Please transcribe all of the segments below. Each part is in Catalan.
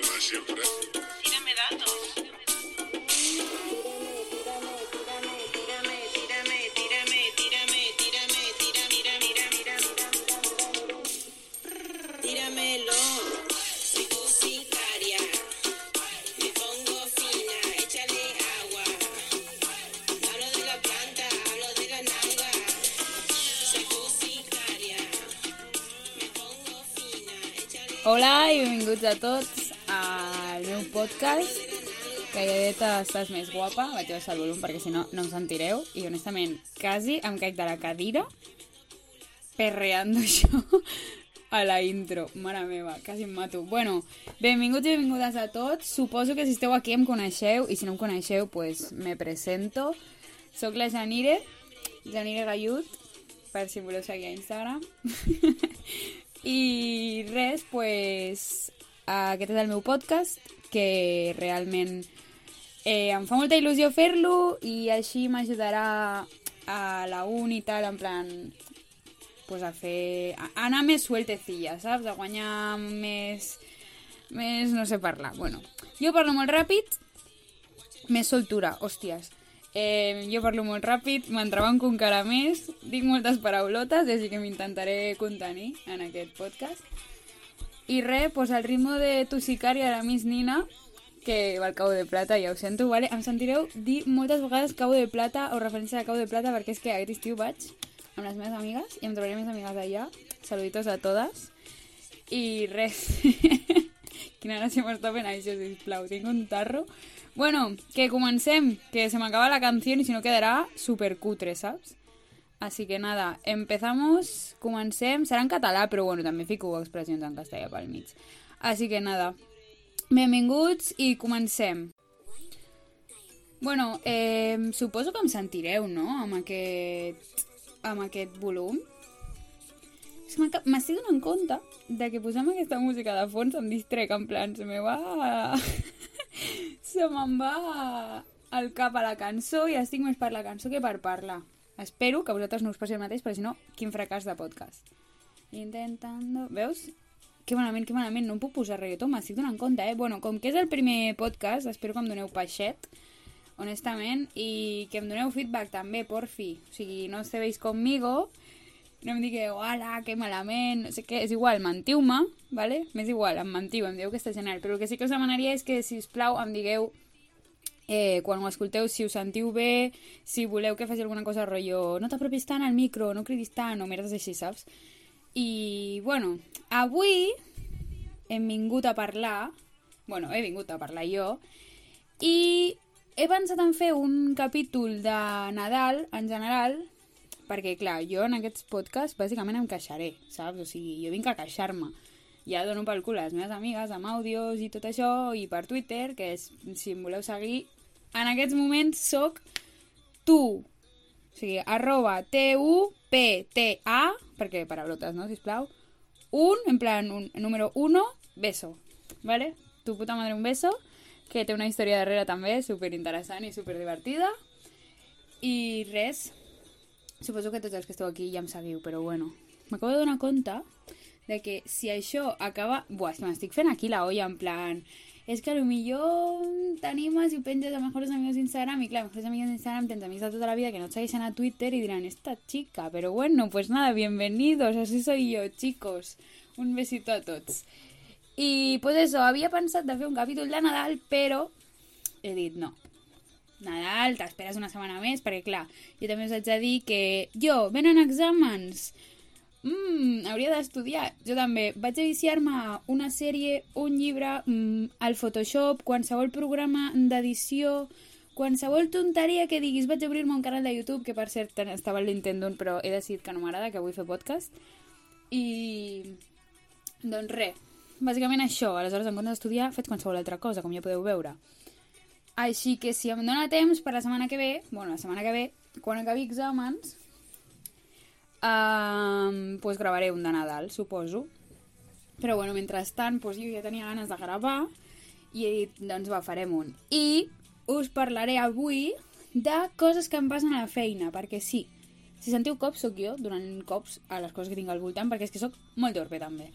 demasiado práctico. Tírame datos. Hola i benvinguts a tots. Al meu podcast. Calladeta, estàs més guapa. Vaig baixar el volum perquè si no, no em sentireu. I honestament, quasi em caic de la cadira perreando això a la intro. Mare meva, quasi em mato. Bueno, benvinguts i benvingudes a tots. Suposo que si esteu aquí em coneixeu i si no em coneixeu, pues me presento. Soc la Janire, Janire Gallut, per si voleu seguir a Instagram. I res, pues, aquest és el meu podcast, que realment eh, em fa molta il·lusió fer-lo i així m'ajudarà a la uni i tal, en plan, pues a fer... a anar més sueltecilla, saps? A guanyar més... més... no sé parlar. Bueno, jo parlo molt ràpid, més soltura, hòsties. Eh, jo parlo molt ràpid, m'entrebanco encara més, dic moltes paraulotes, així que m'intentaré contenir en aquest podcast. I res, pues al ritme de tu sicari ara Miss Nina, que va al Cabo de Plata, ja ho sento, vale? em sentireu dir moltes vegades Cabo de Plata o referència a Cabo de Plata perquè és que aquest estiu vaig amb les meves amigues i em trobaré més amigues allà. Saluditos a totes. I res. Quina gràcia m'està fent això, sisplau. Tinc un tarro. Bueno, que comencem, que se m'acaba la canció i si no quedarà super cutre, saps? Así que nada, empezamos, comencem, serà en català, però bueno, també fico expressions en castellà pel mig. Així que nada, benvinguts i comencem. Bueno, eh, suposo que em sentireu, no?, amb aquest, amb aquest volum. M'estic donant compte de que posant aquesta música de fons em distrec, en plan, se me va... se me'n va al cap a la cançó i estic més per la cançó que per parlar. Espero que a vosaltres no us passi el mateix, perquè si no, quin fracàs de podcast. Intentando... Veus? Que malament, que malament, no em puc posar reggaeton, m'estic donant compte, eh? Bueno, com que és el primer podcast, espero que em doneu peixet, honestament, i que em doneu feedback també, porfi. O sigui, no esteu conmigo, no em digueu, ala, que malament, no sé què, és igual, mentiu-me, vale? M'és igual, em mentiu, em dieu que està genial, però el que sí que us demanaria és que, si us plau, em digueu eh, quan ho escolteu, si us sentiu bé, si voleu que faci alguna cosa rotllo, no t'apropis tant al micro, no cridis tant, o merdes així, saps? I, bueno, avui hem vingut a parlar, bueno, he vingut a parlar jo, i he pensat en fer un capítol de Nadal, en general, perquè, clar, jo en aquests podcasts bàsicament em queixaré, saps? O sigui, jo vinc a queixar-me. Ja dono pel cul a les meves amigues amb àudios i tot això, i per Twitter, que és, si em voleu seguir, en aquests moments soc tu. O sigui, arroba T-U-P-T-A, perquè paraulotes, no?, sisplau. Un, en plan, un, número uno, beso. ¿Vale? Tu puta madre un beso, que té una història darrere també super interessant i super divertida. I res, suposo que tots els que esteu aquí ja em seguiu, però bueno, m'acabo de donar compte de que si això acaba... Buah, m'estic fent aquí la olla, en plan... És que millor t'animes i penges a mejores amigos d'Instagram i clar, mejores amigos d'Instagram tens amics de tota la vida que no et segueixen a Twitter i diran, esta chica, pero bueno, pues nada, bienvenidos, así soy yo, chicos. Un besito a tots. I pues eso, havia pensat de fer un capítol de Nadal, però he dit no. Nadal, t'esperes una setmana més, perquè clar, jo també us haig de dir que jo, venen exàmens, mm, hauria d'estudiar. Jo també vaig viciar-me una sèrie, un llibre, mm, al Photoshop, qualsevol programa d'edició, qualsevol tonteria que diguis vaig obrir-me un canal de YouTube, que per cert estava al Nintendo, però he decidit que no m'agrada, que vull fer podcast. I... Doncs res, bàsicament això. Aleshores, en comptes d'estudiar, faig qualsevol altra cosa, com ja podeu veure. Així que si em dóna temps per la setmana que ve, bueno, la setmana que ve, quan acabi exàmens, um, pues gravaré un de Nadal, suposo. Però bueno, mentrestant, pues jo ja tenia ganes de gravar i he dit, doncs va, farem un. I us parlaré avui de coses que em passen a la feina, perquè sí, si sentiu cops sóc jo, donant cops a les coses que tinc al voltant, perquè és que sóc molt torpe també.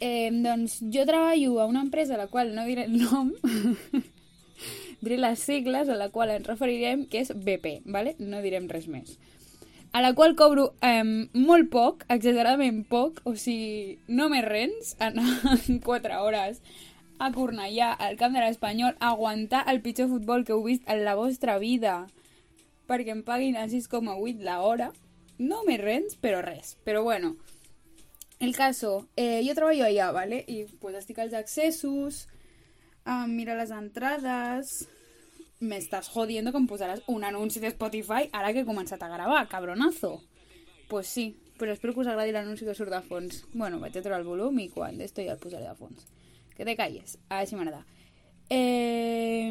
Eh, doncs jo treballo a una empresa a la qual no diré el nom, diré les sigles a la qual ens referirem, que és BP, ¿vale? no direm res més. A la qual cobro eh, molt poc, exageradament poc, o sigui, no més rens, anar 4 hores a Cornellà, al camp de l'Espanyol, aguantar el pitjor futbol que heu vist en la vostra vida perquè em paguin a 6,8 la hora. No me rents, però res. Però bueno, el caso, eh, jo treballo allà, ¿vale? I pues estic als accessos, a mirar les entrades... M'estàs jodiendo que em posaràs un anunci de Spotify ara que he començat a gravar, cabronazo. Pues sí, però espero que us agradi l'anunci que surt de fons. Bueno, vaig a treure el volum i quan d'esto ja el posaré de fons. Que te calles, a si m'agrada. Eh,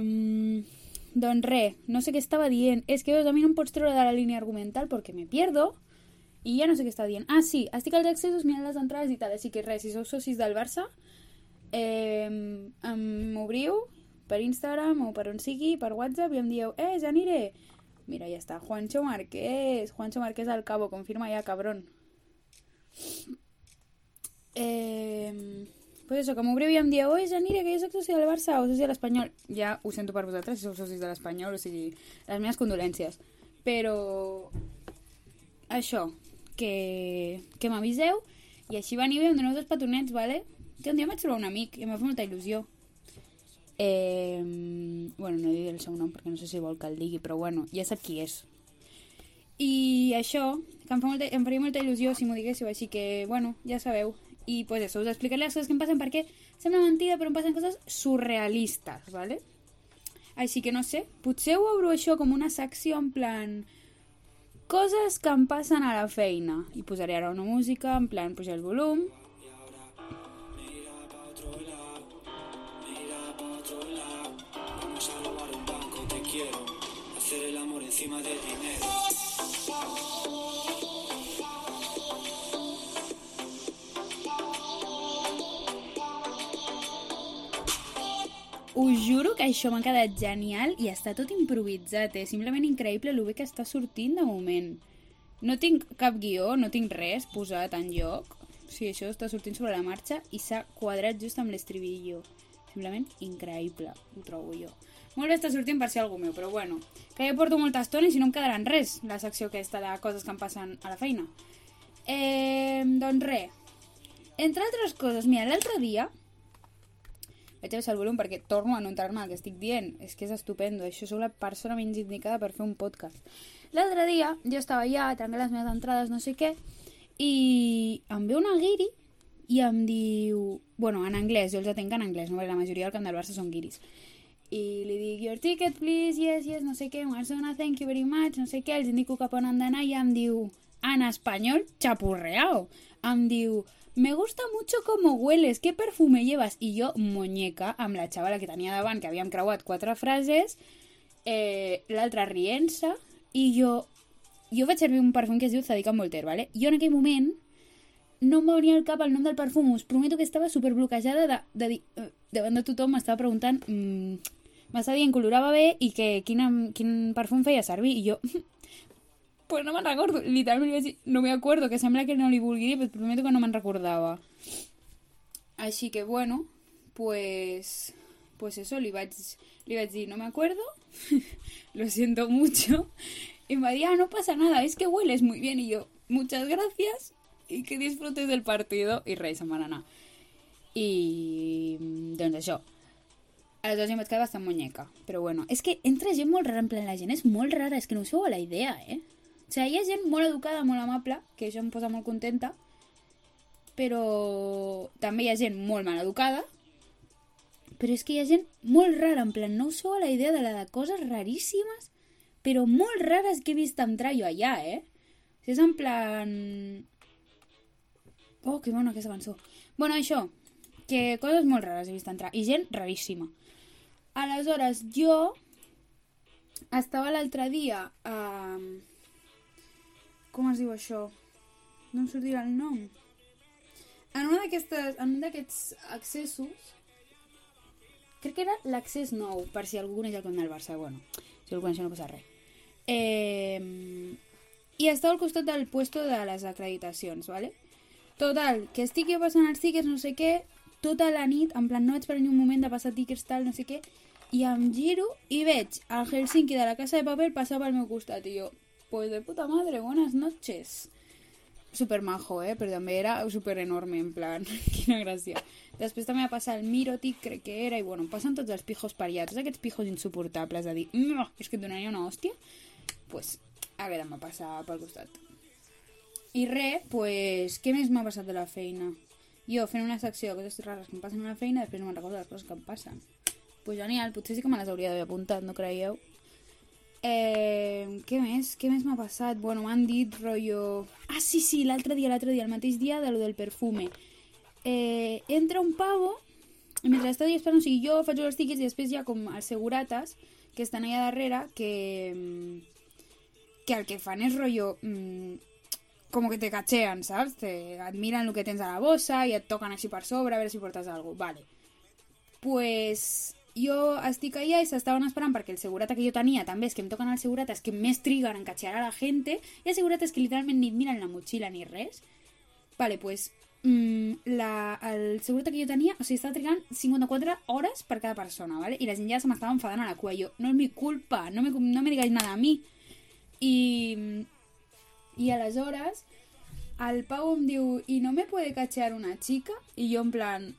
doncs res, no sé què estava dient. És que veus, a mi no em pots treure de la línia argumental perquè me pierdo i ja no sé què estava dient. Ah, sí, estic als accessos mirant les entrades i tal, així que res, si sou socis del Barça, eh, m'obriu per Instagram o per on sigui, per WhatsApp i em dieu, eh, ja aniré. Mira, ja està, Juancho Marqués, Juancho Marqués al cabo, confirma ja, cabrón. Eh, pues eso, que m'obriu i em dieu, oi, ja aniré, que jo soc soci del Barça o soci de l'Espanyol. Ja ho sento per vosaltres, si sou socis de l'Espanyol, o sigui, les meves condolències. Però això, que, que m'aviseu i així veniu i em doneu dos petonets, vale? Que un dia em vaig trobar un amic i em va fer molta il·lusió. Eh, bueno, no diré el seu nom perquè no sé si vol que el digui, però bueno, ja sap qui és. I això, que em, fa molta, em faria molta il·lusió si m'ho diguéssiu, així que, bueno, ja sabeu. I pues eso, us explicaré les coses que em passen perquè sembla mentida, però em passen coses surrealistes, ¿vale? Així que no sé, potser ho obro això com una secció en plan coses que em passen a la feina. I posaré ara una música, en plan pujar el volum. Encima del dinero. Us juro que això m'ha quedat genial i està tot improvisat, eh? Simplement increïble el bé que està sortint de moment. No tinc cap guió, no tinc res posat en lloc. O sigui, això està sortint sobre la marxa i s'ha quadrat just amb l'estribillo. Simplement increïble, ho trobo jo. Molt bé està sortint per ser algú meu, però bueno. Que jo porto molta estona i si no em quedarà en res, la secció aquesta de coses que em passen a la feina. Eh, doncs res. Entre altres coses, mira, l'altre dia vaig a baixar el volum perquè torno a no entrar-me el que estic dient. És que és estupendo, això sóc la persona menys indicada per fer un podcast. L'altre dia jo estava allà, tancant les meves entrades, no sé què, i em ve una guiri i em diu... Bueno, en anglès, jo els atenc en anglès, no? la majoria del camp del Barça són guiris. I li dic, your ticket, please, yes, yes, no sé què, Marzona, thank you very much, no sé què, els indico cap on han d'anar i em diu, en espanyol, chapurreao. Em diu, me gusta mucho como hueles, ¿qué perfume llevas? I jo, muñeca, amb la xavala que tenia davant, que havíem creuat quatre frases, eh, l'altra rient-se, i jo, jo vaig servir un perfum que es diu Zadica Voltaire, ¿vale? Jo en aquell moment no em venia al cap el nom del perfum, us prometo que estava superbloquejada de, de dir, eh, davant de tothom m'estava preguntant mm, m'estava dient que olorava bé i que quina, quin perfum feia servir, i jo pues no me'n recordo. Literalment li vaig dir, no me acuerdo, que sembla que no li vulgui dir, però prometo que no me'n recordava. Així que, bueno, pues... Pues eso, li vaig, no me acuerdo, lo siento mucho. Y me dijo, ah, no pasa nada, es que hueles muy bien. Y yo, muchas gracias y que disfrutes del partido. I res, van anar. I, doncs això, Aleshores jo em vaig quedar bastant muñeca. Però bueno, és que entra gent molt rara, en plan, la gent és molt rara, és que no us feu la idea, eh? O sigui, hi ha gent molt educada, molt amable, que això em posa molt contenta, però també hi ha gent molt mal educada, però és que hi ha gent molt rara, en plan, no us feu a la idea de la de coses raríssimes, però molt rares que he vist entrar jo allà, eh? És en plan... Oh, que bona aquesta cançó. Bueno, això, que coses molt rares he vist entrar, i gent raríssima. Aleshores, jo estava l'altre dia... Uh, com es diu això? No em sortirà el nom. En una en un d'aquests accessos, crec que era l'accés nou, per si algú coneix el camp del Barça, bueno, si el coneix no passa res. Eh, I estava al costat del puesto de les acreditacions, ¿vale? Total, que estic jo passant els tickets, no sé què, tota la nit, en plan, no vaig parar ni un moment de passar tickets, tal, no sé què, i em giro i veig el Helsinki de la Casa de Papel passar pel meu costat, i jo, pues de puta madre, buenas noches. Super majo, eh? Però també era super enorme, en plan, quina gràcia. Després també va passar el Mirotic, crec que era, i bueno, em passen tots els pijos pariats, aquests pijos insuportables, a dir, no, és que et donaria una hòstia, pues, a veure, m'ha passat pel costat. I res, pues, què més m'ha passat de la feina? Jo fent una secció de coses rares que em passen a la feina, després no me'n recordo les coses que em passen. Pues genial, potser sí que me les hauria d'haver apuntat, no creieu? Eh, què més? Què més m'ha passat? Bueno, m'han dit rotllo... Ah, sí, sí, l'altre dia, l'altre dia, el mateix dia de lo del perfume. Eh, entra un pavo, i mentre està esperant, o sigui, jo faig els tiquets i després hi ha com els segurates que estan allà darrere que, mm, que el que fan és rotllo... Mm, com que te cachean, saps? Te, et miren el que tens a la bossa i et toquen així per sobre a veure si portes alguna cosa. Vale. Pues jo estic allà i s'estaven esperant perquè el segurata que jo tenia també és que em toquen els segurates que més triguen en catxar a la gent i els segurates que literalment ni et miren la motxilla ni res. Vale, pues mm, la, el segurata que jo tenia, o sigui, estava trigant 54 hores per cada persona, ¿vale? I la gent ja se m'estava enfadant a la cua. Jo, no és mi culpa, no me, no me digáis nada a mi. I, i aleshores el Pau em diu, ¿y no me puede cachear una chica? I jo en plan,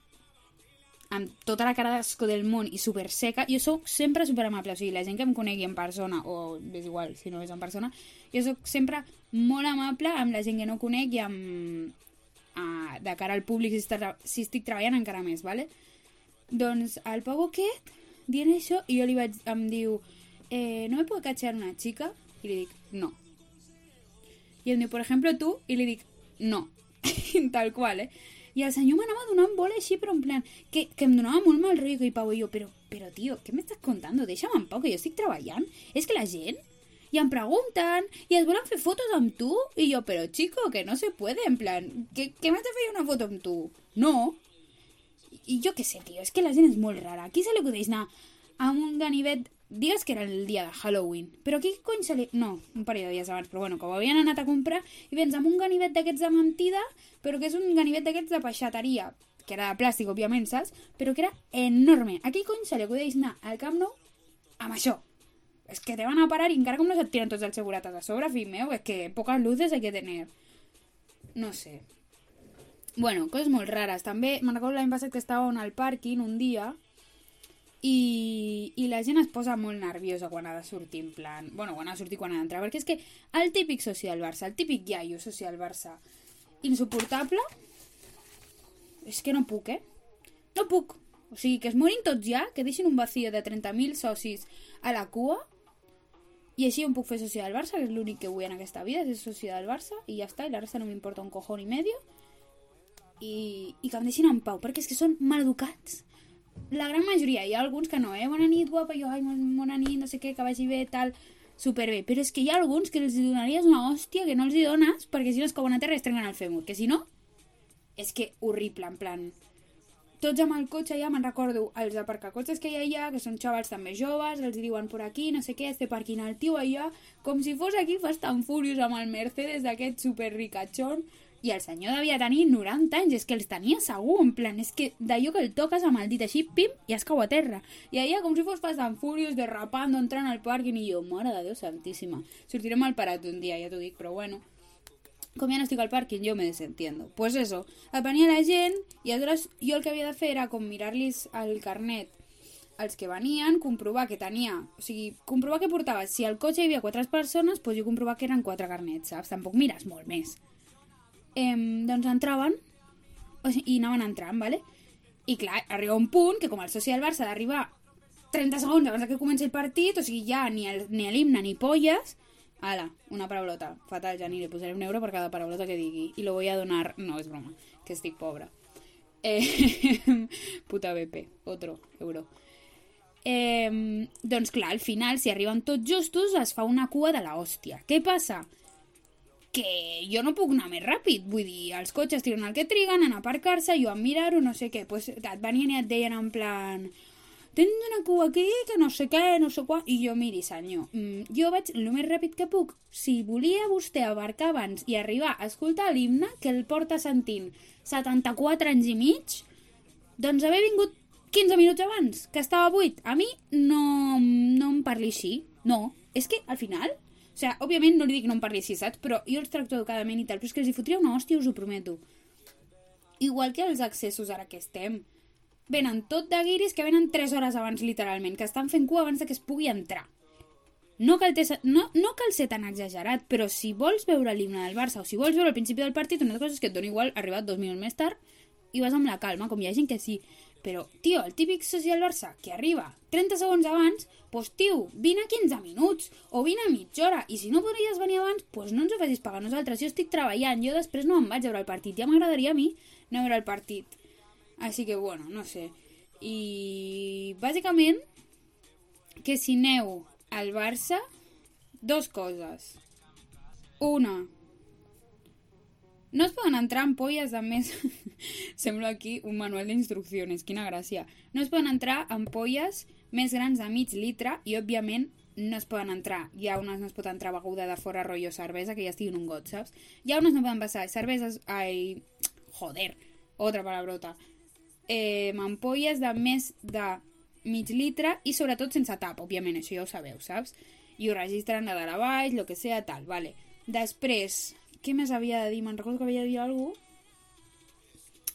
amb tota la cara d'asco del món i super seca, jo sóc sempre super amable, o sigui, la gent que em conegui en persona, o és igual si no és en persona, jo sóc sempre molt amable amb la gent que no conec i amb, a, de cara al públic si, està, si estic treballant encara més, ¿vale? Doncs el Pau aquest, dient això, i jo li vaig, em diu, eh, ¿no me puede cachar una chica? I li dic, no. I em diu, por ejemplo, tu? I li dic, no. Tal qual, eh? I el senyor m'anava donant bola així, però en plan, que, que em donava molt mal rotllo, i Pau i jo, però, però tio, què m'estàs contant? Deixa'm en pau, que jo estic treballant. És que la gent i em pregunten i es volen fer fotos amb tu i jo, però chico, que no se puede, en plan, que, que m'has de fer una foto amb tu? No. I jo què sé, tio, és que la gent és molt rara. Aquí se li acudeix anar amb un ganivet digues que era el dia de Halloween, però aquí cony se li... No, un parell de dies abans, però bueno, que ho havien anat a comprar i vens amb un ganivet d'aquests de mentida, però que és un ganivet d'aquests de peixateria, que era de plàstic, òbviament, saps? Però que era enorme. Aquí cony se li acudeix anar al Camp Nou amb això. És que te van a parar i encara com no se't tiren tots els segurates a sobre, fill meu, és que poques luces hay que tener. No sé. Bueno, coses molt rares. També me'n recordo l'any passat que estàvem al pàrquing un dia i, i la gent es posa molt nerviosa quan ha de sortir en plan... Bueno, quan ha de sortir quan ha d'entrar, perquè és que el típic soci del Barça, el típic iaio soci del Barça, insuportable, és que no puc, eh? No puc. O sigui, que es morin tots ja, que deixin un vacío de 30.000 socis a la cua, i així em puc fer soci del Barça, que és l'únic que vull en aquesta vida, és soci del Barça, i ja està, i la resta no m'importa un cojón i medio, i, i que em deixin en pau, perquè és que són maleducats la gran majoria, hi ha alguns que no, eh? Bona nit, guapa, jo, ai, bona nit, no sé què, que vagi bé, tal, superbé. Però és que hi ha alguns que els donaries una hòstia que no els hi dones perquè si no es cauen a terra i es trenquen el fèmur. Que si no, és que horrible, en plan... Tots amb el cotxe ja me'n recordo els aparcacotxes que hi ha allà, que són xavals també joves, els diuen per aquí, no sé què, este parking el tio allà, com si fos aquí Fast and Furious amb el Mercedes d'aquest super ricachón, i el senyor devia tenir 90 anys, és que els tenia segur, en plan, és que d'allò que el toques amb el dit així, pim, i es cau a terra. I allà com si fos Fast and Furious, derrapando, entrant al pàrquing, i jo, mare de Déu santíssima. Sortiré mal parat un dia, ja t'ho dic, però bueno. Com ja no estic al pàrquing, jo me desentiendo. Pues eso, et venia la gent, i aleshores jo el que havia de fer era com mirar-los el carnet els que venien, comprovar que tenia... O sigui, comprovar que portava... Si al cotxe hi havia quatre persones, doncs jo comprovar que eren quatre carnets, saps? Tampoc mires molt més eh, doncs entraven o sigui, i anaven entrant, ¿vale? I clar, arriba un punt que com el soci del Barça ha d'arribar 30 segons abans que comenci el partit, o sigui, ja ni l'himne ni, ni polles, ala, una paraulota, fatal, ja ni li posaré un euro per cada paraulota que digui, i lo voy a donar, no, és broma, que estic pobra. Eh, puta BP, otro euro. Eh, doncs clar, al final, si arriben tots justos, es fa una cua de la hòstia. Què passa? Que jo no puc anar més ràpid, vull dir, els cotxes tiren el que triguen, a aparcar-se, jo a mirar-ho, no sé què, pues et venien i et deien en plan tens una cua aquí, que no sé què, no sé quoi... I jo, miri, senyor, mm, jo vaig el més ràpid que puc. Si volia vostè abarcar abans i arribar a escoltar l'himne, que el porta sentint 74 anys i mig, doncs haver vingut 15 minuts abans, que estava buit. A mi no, no em parli així. No, és que al final... O sigui, òbviament no li dic no em parli així, saps? Però jo els tracto educadament i tal, però és que els hi fotria una hòstia, us ho prometo. Igual que els accessos ara que estem. Venen tot de guiris que venen 3 hores abans, literalment, que estan fent cua abans de que es pugui entrar. No cal, ter- no, no cal ser tan exagerat, però si vols veure l'himne del Barça o si vols veure el principi del partit, una altra cosa és que et doni igual arribar dos minuts més tard i vas amb la calma, com hi ha gent que sí. Però, tio, el típic soci del Barça que arriba 30 segons abans, doncs, tio, vine a 15 minuts o vine a mitja hora. I si no podries venir abans, doncs no ens ho facis pagar nosaltres. Jo estic treballant, jo després no em vaig a veure el partit. Ja m'agradaria a mi no veure el partit. Així que, bueno, no sé. I, bàsicament, que si aneu al Barça, dos coses. Una, no es poden entrar ampolles de més... Sembla aquí un manual d'instruccions, quina gràcia. No es poden entrar ampolles més grans de mig litre i, òbviament, no es poden entrar. Hi ha unes no es pot entrar beguda de fora rotllo cervesa, que ja estigui en un got, saps? Hi ha unes no poden passar cerveses... Ai... Joder, otra palabrota. Eh, ampolles de més de mig litre i sobretot sense tap, òbviament, això ja ho sabeu, saps? I ho registren de dalt a baix, lo que sea, tal, vale. Després, què més havia de dir? Me'n recordo que havia de dir alguna cosa.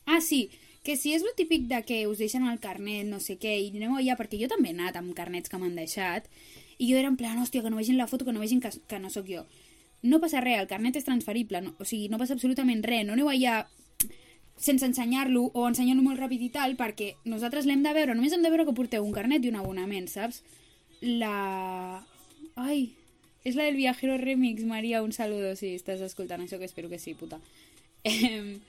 Ah, sí, que si és el típic de que us deixen el carnet, no sé què, i aneu allà, perquè jo també he anat amb carnets que m'han deixat, i jo era en plan, hòstia, que no vegin la foto, que no vegin que, que no sóc jo. No passa res, el carnet és transferible, no, o sigui, no passa absolutament res, no aneu allà sense ensenyar-lo o ensenyant-lo molt ràpid i tal, perquè nosaltres l'hem de veure, només hem de veure que porteu un carnet i un abonament, saps? La... Ai, és la del Viajero Remix, Maria, un saludo si estàs escoltant això, que espero que sí, puta. Eh,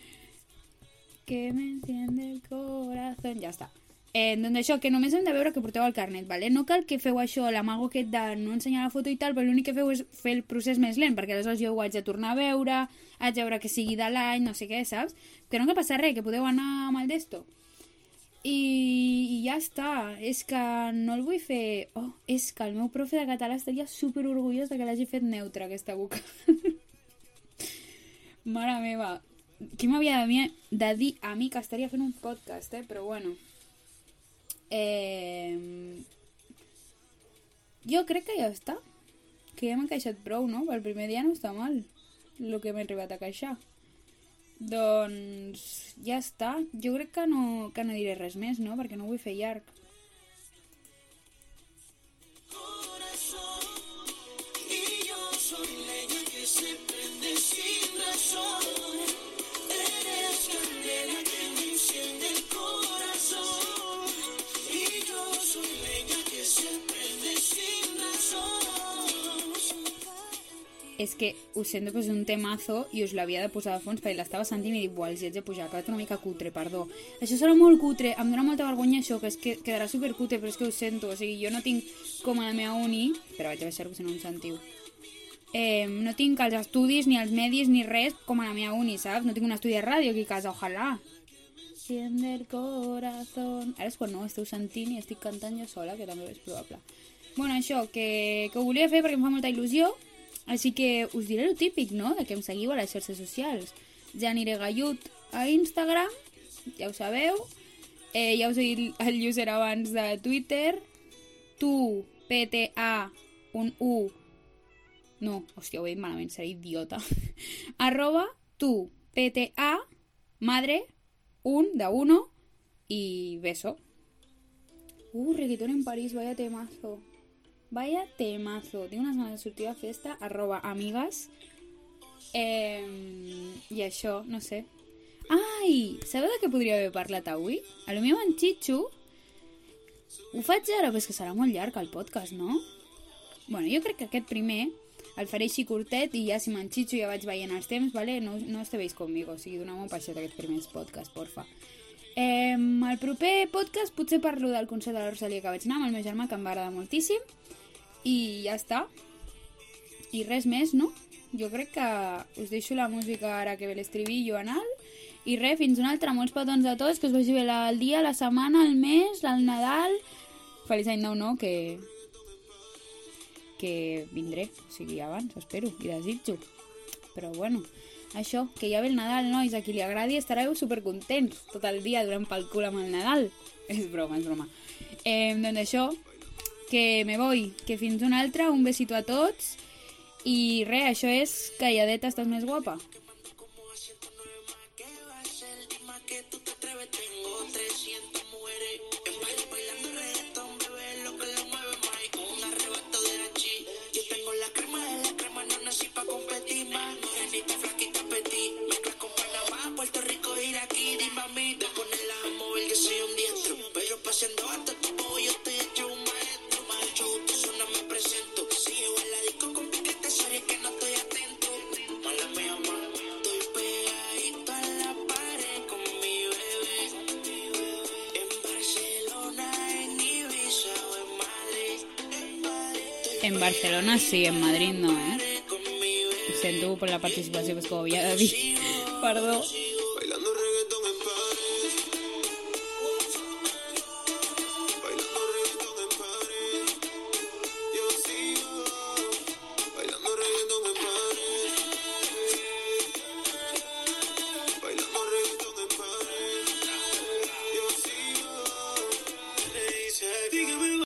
que me enciende el corazón... Ja està. Eh, doncs això, que només hem de veure que porteu el carnet, ¿vale? No cal que feu això, l'amago aquest de no ensenyar la foto i tal, però l'únic que feu és fer el procés més lent, perquè aleshores jo ho haig de tornar a veure, haig de veure que sigui de l'any, no sé què, saps? Que no que passa res, que podeu anar amb el d'esto. I ja està, és que no el vull fer... Oh, és que el meu profe de català estaria super orgullós de que l'hagi fet neutre, aquesta boca. Mare meva, qui m'havia de, mi- de dir a mi que estaria fent un podcast, eh? Però bueno. Eh... Jo crec que ja està. Que ja m'he queixat prou, no? Pel primer dia no està mal el que m'he arribat a queixar. Doncs ja està. Jo crec que no, que no diré res més, no? Perquè no vull fer llarg. És que ho sento, però és un temazo i us l'havia de posar de fons perquè l'estava sentint i dic, buah, els hi haig de pujar, ha quedat una mica cutre, perdó. Això serà molt cutre, em dóna molta vergonya això, que és que quedarà supercutre, però és que ho sento, o sigui, jo no tinc com a la meva uni, però vaig a baixar-ho si no em sentiu. Eh, no tinc els estudis, ni els medis, ni res com a la meva uni, saps? No tinc un estudi de ràdio aquí a casa, ojalà. Siente el corazón... Ara és quan no esteu sentint i estic cantant jo sola, que també és probable. Bueno, això, que, que ho volia fer perquè em fa molta il·lusió, així que us diré el típic, no?, de que em seguiu a les xarxes socials. Ja aniré gallut a Instagram, ja ho sabeu. Eh, ja us he dit el user abans de Twitter. Tu, PTA, un U, no, hòstia, ho he dit malament, seré idiota. Arroba tu, PTA, madre, un, de uno, i beso. Uh, reggaetón en París, vaya temazo. Vaya temazo. Tinc unes ganes de sortir a festa, arroba amigues. Eh, I això, no sé. Ai, sabeu de què podria haver parlat avui? A lo meu en Chichu ho faig ara, però és que serà molt llarg el podcast, no? Bueno, jo crec que aquest primer el faré així curtet i ja si m'enxitxo ja vaig veient els temps, vale? no, no esteu conmigo, o sigui, doneu-me un peixet aquests primers podcasts, porfa. Eh, el proper podcast potser parlo del concert de la Rosalia que vaig anar amb el meu germà, que em va agradar moltíssim, i ja està. I res més, no? Jo crec que us deixo la música ara que ve l'estribillo en alt, i res, fins un altre, molts petons a tots, que us vagi bé el dia, la setmana, el mes, el Nadal, feliç any nou no, que... que vindré, o sigui, abans, espero, i desitjo. Però bueno, això, que ja ve el Nadal, nois, a qui li agradi estareu supercontents tot el dia durant pel cul amb el Nadal. És broma, és broma. Eh, doncs això, que me voy, que fins una altra, un besito a tots, i res, això és Calladeta, estàs més guapa. En Barcelona sí, en Madrid no, eh? Con mi bebé. Ho sento per la participació, però és que ho havia de dir. Perdó.